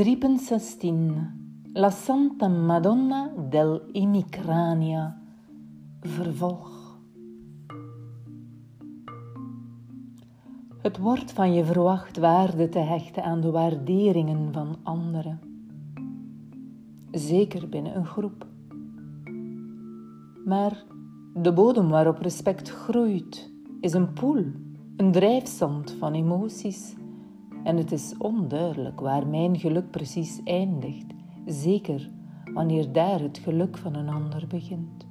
316 La Santa Madonna del Emicrania Vervolg Het wordt van je verwacht waarde te hechten aan de waarderingen van anderen. Zeker binnen een groep. Maar de bodem waarop respect groeit is een poel, een drijfzand van emoties en het is onduidelijk waar mijn geluk precies eindigt, zeker wanneer daar het geluk van een ander begint.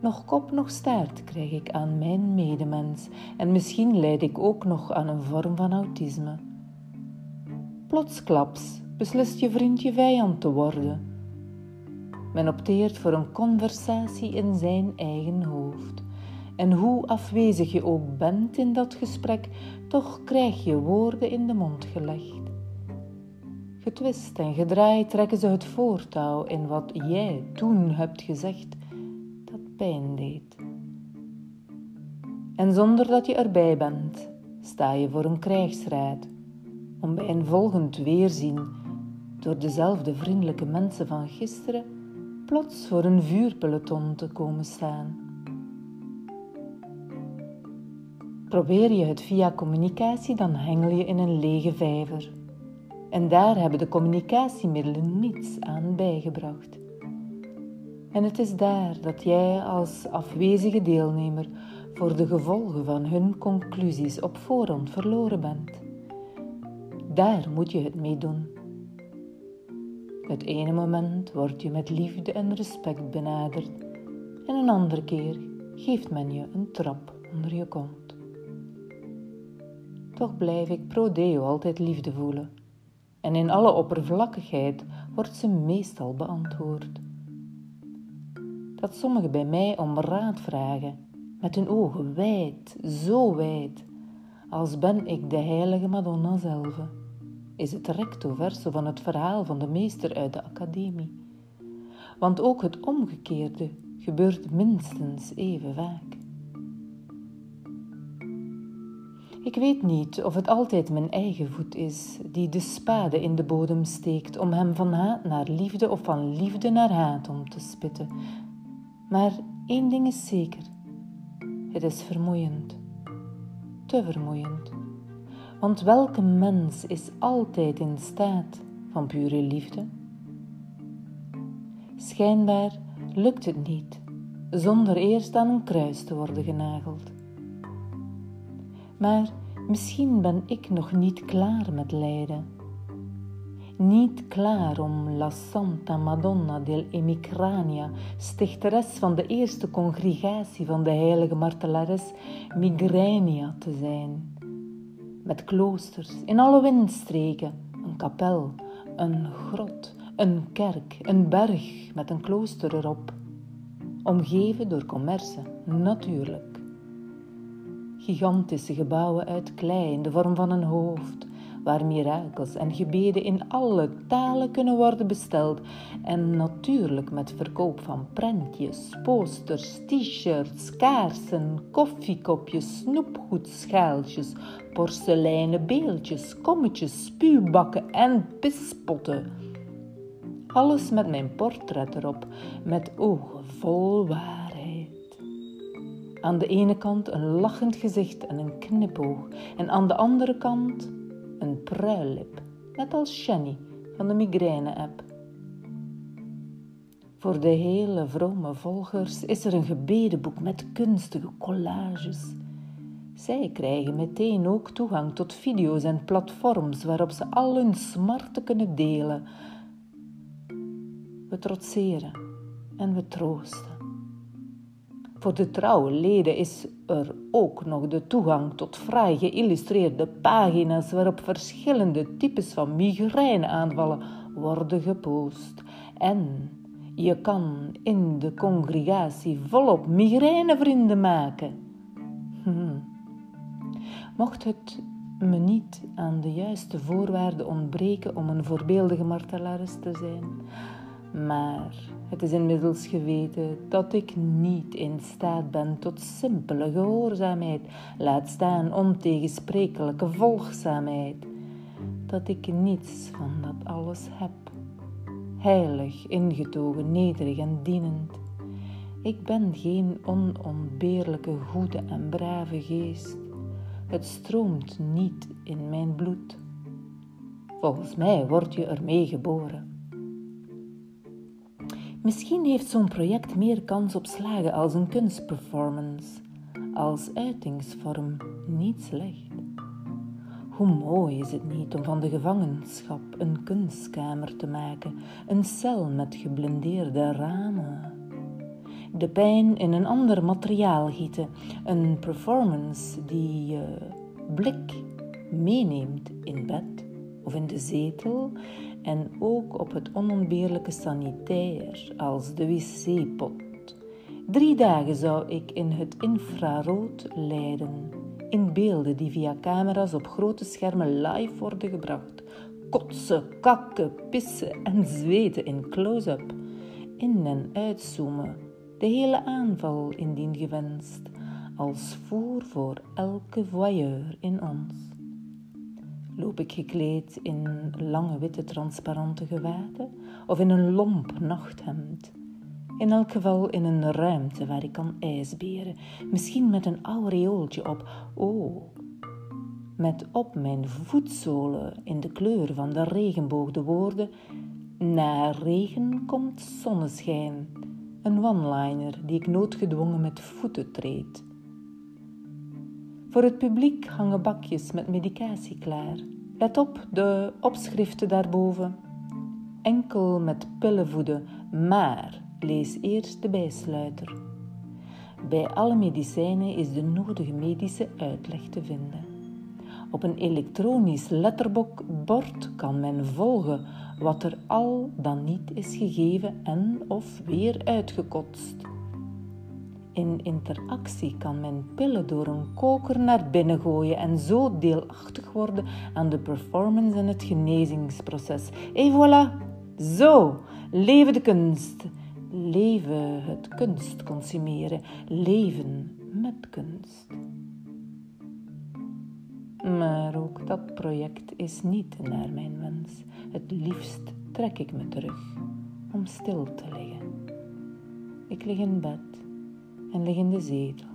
Nog kop, nog staart krijg ik aan mijn medemens en misschien leid ik ook nog aan een vorm van autisme. Plotsklaps beslist je vriend je vijand te worden. Men opteert voor een conversatie in zijn eigen hoofd. En hoe afwezig je ook bent in dat gesprek, toch krijg je woorden in de mond gelegd. Getwist en gedraaid trekken ze het voortouw in wat jij toen hebt gezegd dat pijn deed. En zonder dat je erbij bent, sta je voor een krijgsraad om bij een volgend weerzien door dezelfde vriendelijke mensen van gisteren plots voor een vuurpeloton te komen staan. Probeer je het via communicatie, dan hengel je in een lege vijver. En daar hebben de communicatiemiddelen niets aan bijgebracht. En het is daar dat jij als afwezige deelnemer voor de gevolgen van hun conclusies op voorhand verloren bent. Daar moet je het mee doen. Het ene moment word je met liefde en respect benaderd, en een andere keer geeft men je een trap onder je kont. Toch blijf ik pro deo altijd liefde voelen. En in alle oppervlakkigheid wordt ze meestal beantwoord. Dat sommigen bij mij om raad vragen, met hun ogen wijd, zo wijd, als ben ik de heilige Madonna zelf, is het recto verso van het verhaal van de meester uit de academie. Want ook het omgekeerde gebeurt minstens even vaak. Ik weet niet of het altijd mijn eigen voet is die de spade in de bodem steekt om hem van haat naar liefde of van liefde naar haat om te spitten. Maar één ding is zeker: het is vermoeiend. Te vermoeiend. Want welke mens is altijd in staat van pure liefde? Schijnbaar lukt het niet zonder eerst aan een kruis te worden genageld. Maar misschien ben ik nog niet klaar met lijden. Niet klaar om La Santa Madonna del Emicrania, stichteres van de eerste congregatie van de heilige martelares Migrania te zijn. Met kloosters in alle windstreken, een kapel, een grot, een kerk, een berg met een klooster erop. Omgeven door commerce, natuurlijk gigantische gebouwen uit klei in de vorm van een hoofd, waar mirakels en gebeden in alle talen kunnen worden besteld en natuurlijk met verkoop van prentjes, posters, t-shirts, kaarsen, koffiekopjes, snoepgoed, schaaltjes, porseleinen beeldjes, kommetjes, spuwbakken en pispotten. Alles met mijn portret erop, met ogen vol waar. Aan de ene kant een lachend gezicht en een knipoog, en aan de andere kant een pruillip, net als Shanny van de migraine-app. Voor de hele vrome volgers is er een gebedenboek met kunstige collages. Zij krijgen meteen ook toegang tot video's en platforms waarop ze al hun smarten kunnen delen. We trotseren en we troosten. Voor de trouwe leden is er ook nog de toegang tot fraai geïllustreerde pagina's waarop verschillende types van migraineaanvallen worden gepost. En je kan in de congregatie volop migrainevrienden maken. Mocht het me niet aan de juiste voorwaarden ontbreken om een voorbeeldige martelares te zijn, maar het is inmiddels geweten dat ik niet in staat ben tot simpele gehoorzaamheid, laat staan ontegensprekelijke volgzaamheid. dat ik niets van dat alles heb. Heilig, ingetogen, nederig en dienend. Ik ben geen onontbeerlijke, goede en brave geest. Het stroomt niet in mijn bloed. Volgens mij word je ermee geboren. Misschien heeft zo'n project meer kans op slagen als een kunstperformance, als uitingsvorm niet slecht. Hoe mooi is het niet om van de gevangenschap een kunstkamer te maken, een cel met geblindeerde ramen. De pijn in een ander materiaal gieten, een performance die je blik meeneemt in bed of in de zetel en ook op het onontbeerlijke sanitair als de wc-pot. Drie dagen zou ik in het infrarood leiden, in beelden die via camera's op grote schermen live worden gebracht. Kotsen, kakken, pissen en zweten in close-up, in- en uitzoomen, de hele aanval indien gewenst, als voer voor elke voyeur in ons loop ik gekleed in lange witte transparante gewaden of in een lomp nachthemd. In elk geval in een ruimte waar ik kan ijsberen, misschien met een aureooltje op. Oh, met op mijn voetzolen in de kleur van de regenboog de woorden: Na regen komt zonneschijn. Een one-liner die ik noodgedwongen met voeten treed. Voor het publiek hangen bakjes met medicatie klaar. Let op de opschriften daarboven. Enkel met pillen voeden, maar lees eerst de bijsluiter. Bij alle medicijnen is de nodige medische uitleg te vinden. Op een elektronisch letterbord kan men volgen wat er al dan niet is gegeven en of weer uitgekotst. In interactie kan men pillen door een koker naar binnen gooien en zo deelachtig worden aan de performance en het genezingsproces. Et voilà! Zo, leven de kunst. Leven het kunst consumeren. Leven met kunst. Maar ook dat project is niet naar mijn wens. Het liefst trek ik me terug om stil te liggen. Ik lig in bed en lig in de zetel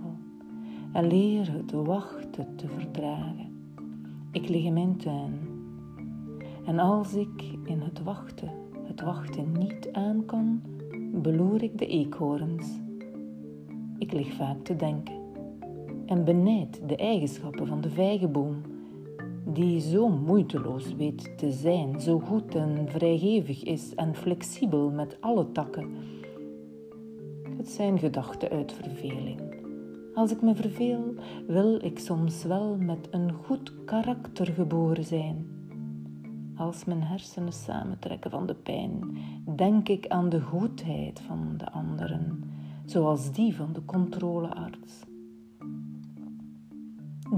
en leer het wachten te verdragen. Ik lig in mijn tuin en als ik in het wachten het wachten niet aan kan, beloer ik de eekhoorns. Ik lig vaak te denken en benijd de eigenschappen van de vijgenboom, die zo moeiteloos weet te zijn, zo goed en vrijgevig is en flexibel met alle takken zijn gedachten uit verveling. Als ik me verveel, wil ik soms wel met een goed karakter geboren zijn. Als mijn hersenen samentrekken van de pijn, denk ik aan de goedheid van de anderen, zoals die van de controlearts.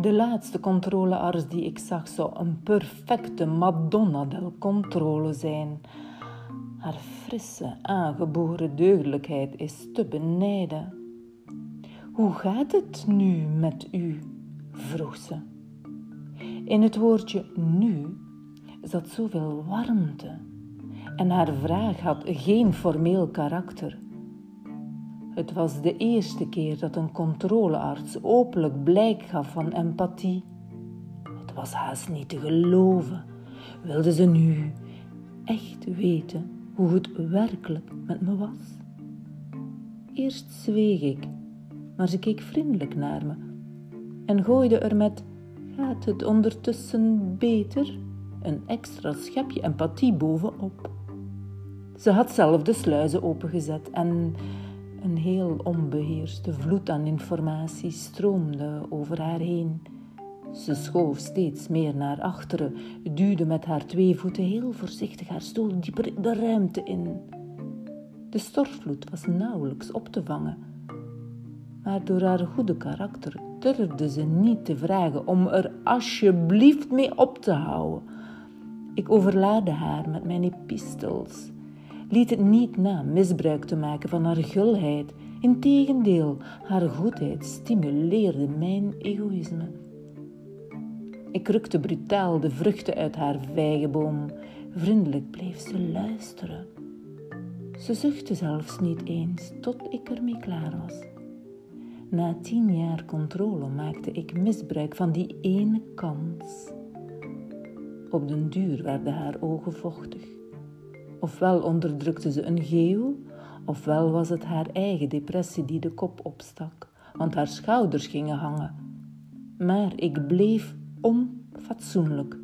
De laatste controlearts die ik zag zou een perfecte Madonna del Controle zijn. Haar frisse, aangeboren deugdelijkheid is te benijden. Hoe gaat het nu met u? vroeg ze. In het woordje nu zat zoveel warmte en haar vraag had geen formeel karakter. Het was de eerste keer dat een controlearts openlijk blijk gaf van empathie. Het was haast niet te geloven. Wilde ze nu echt weten hoe het werkelijk met me was. Eerst zweeg ik, maar ze keek vriendelijk naar me en gooide er met: Gaat het ondertussen beter? een extra schepje empathie bovenop. Ze had zelf de sluizen opengezet en een heel onbeheerste vloed aan informatie stroomde over haar heen. Ze schoof steeds meer naar achteren, duwde met haar twee voeten heel voorzichtig haar stoel dieper de ruimte in. De stortvloed was nauwelijks op te vangen, maar door haar goede karakter durfde ze niet te vragen om er alsjeblieft mee op te houden. Ik overlaadde haar met mijn epistels, liet het niet na misbruik te maken van haar gulheid. Integendeel, haar goedheid stimuleerde mijn egoïsme. Ik rukte brutaal de vruchten uit haar vijgenboom. Vriendelijk bleef ze luisteren. Ze zuchtte zelfs niet eens tot ik ermee klaar was. Na tien jaar controle maakte ik misbruik van die ene kans. Op den duur werden haar ogen vochtig. Ofwel onderdrukte ze een geeuw, ofwel was het haar eigen depressie die de kop opstak, want haar schouders gingen hangen. Maar ik bleef onfatsoenlijk.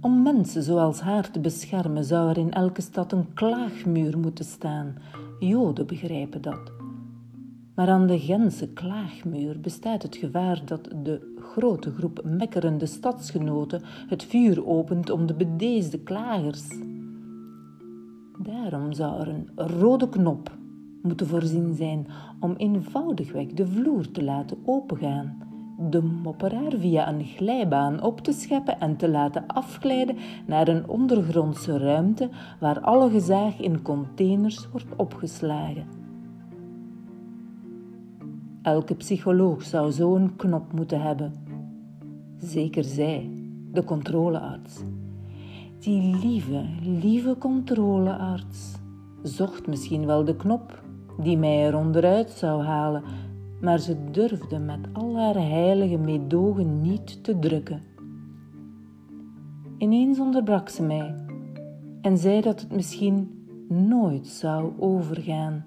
Om mensen zoals haar te beschermen zou er in elke stad een klaagmuur moeten staan. Joden begrijpen dat. Maar aan de Gentse klaagmuur bestaat het gevaar dat de grote groep mekkerende stadsgenoten het vuur opent om de bedeesde klagers. Daarom zou er een rode knop moeten voorzien zijn om eenvoudigweg de vloer te laten opengaan, de mopperaar via een glijbaan op te scheppen en te laten afglijden naar een ondergrondse ruimte waar alle gezaag in containers wordt opgeslagen. Elke psycholoog zou zo'n knop moeten hebben. Zeker zij, de controlearts. Die lieve, lieve controlearts zocht misschien wel de knop die mij er onderuit zou halen, maar ze durfde met al haar heilige meedogen niet te drukken. Ineens onderbrak ze mij en zei dat het misschien nooit zou overgaan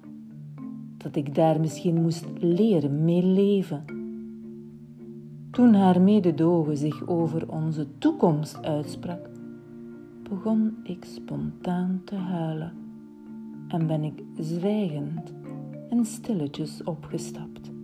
dat ik daar misschien moest leren mee leven. Toen haar mededogen zich over onze toekomst uitsprak, begon ik spontaan te huilen en ben ik zwijgend en stilletjes opgestapt.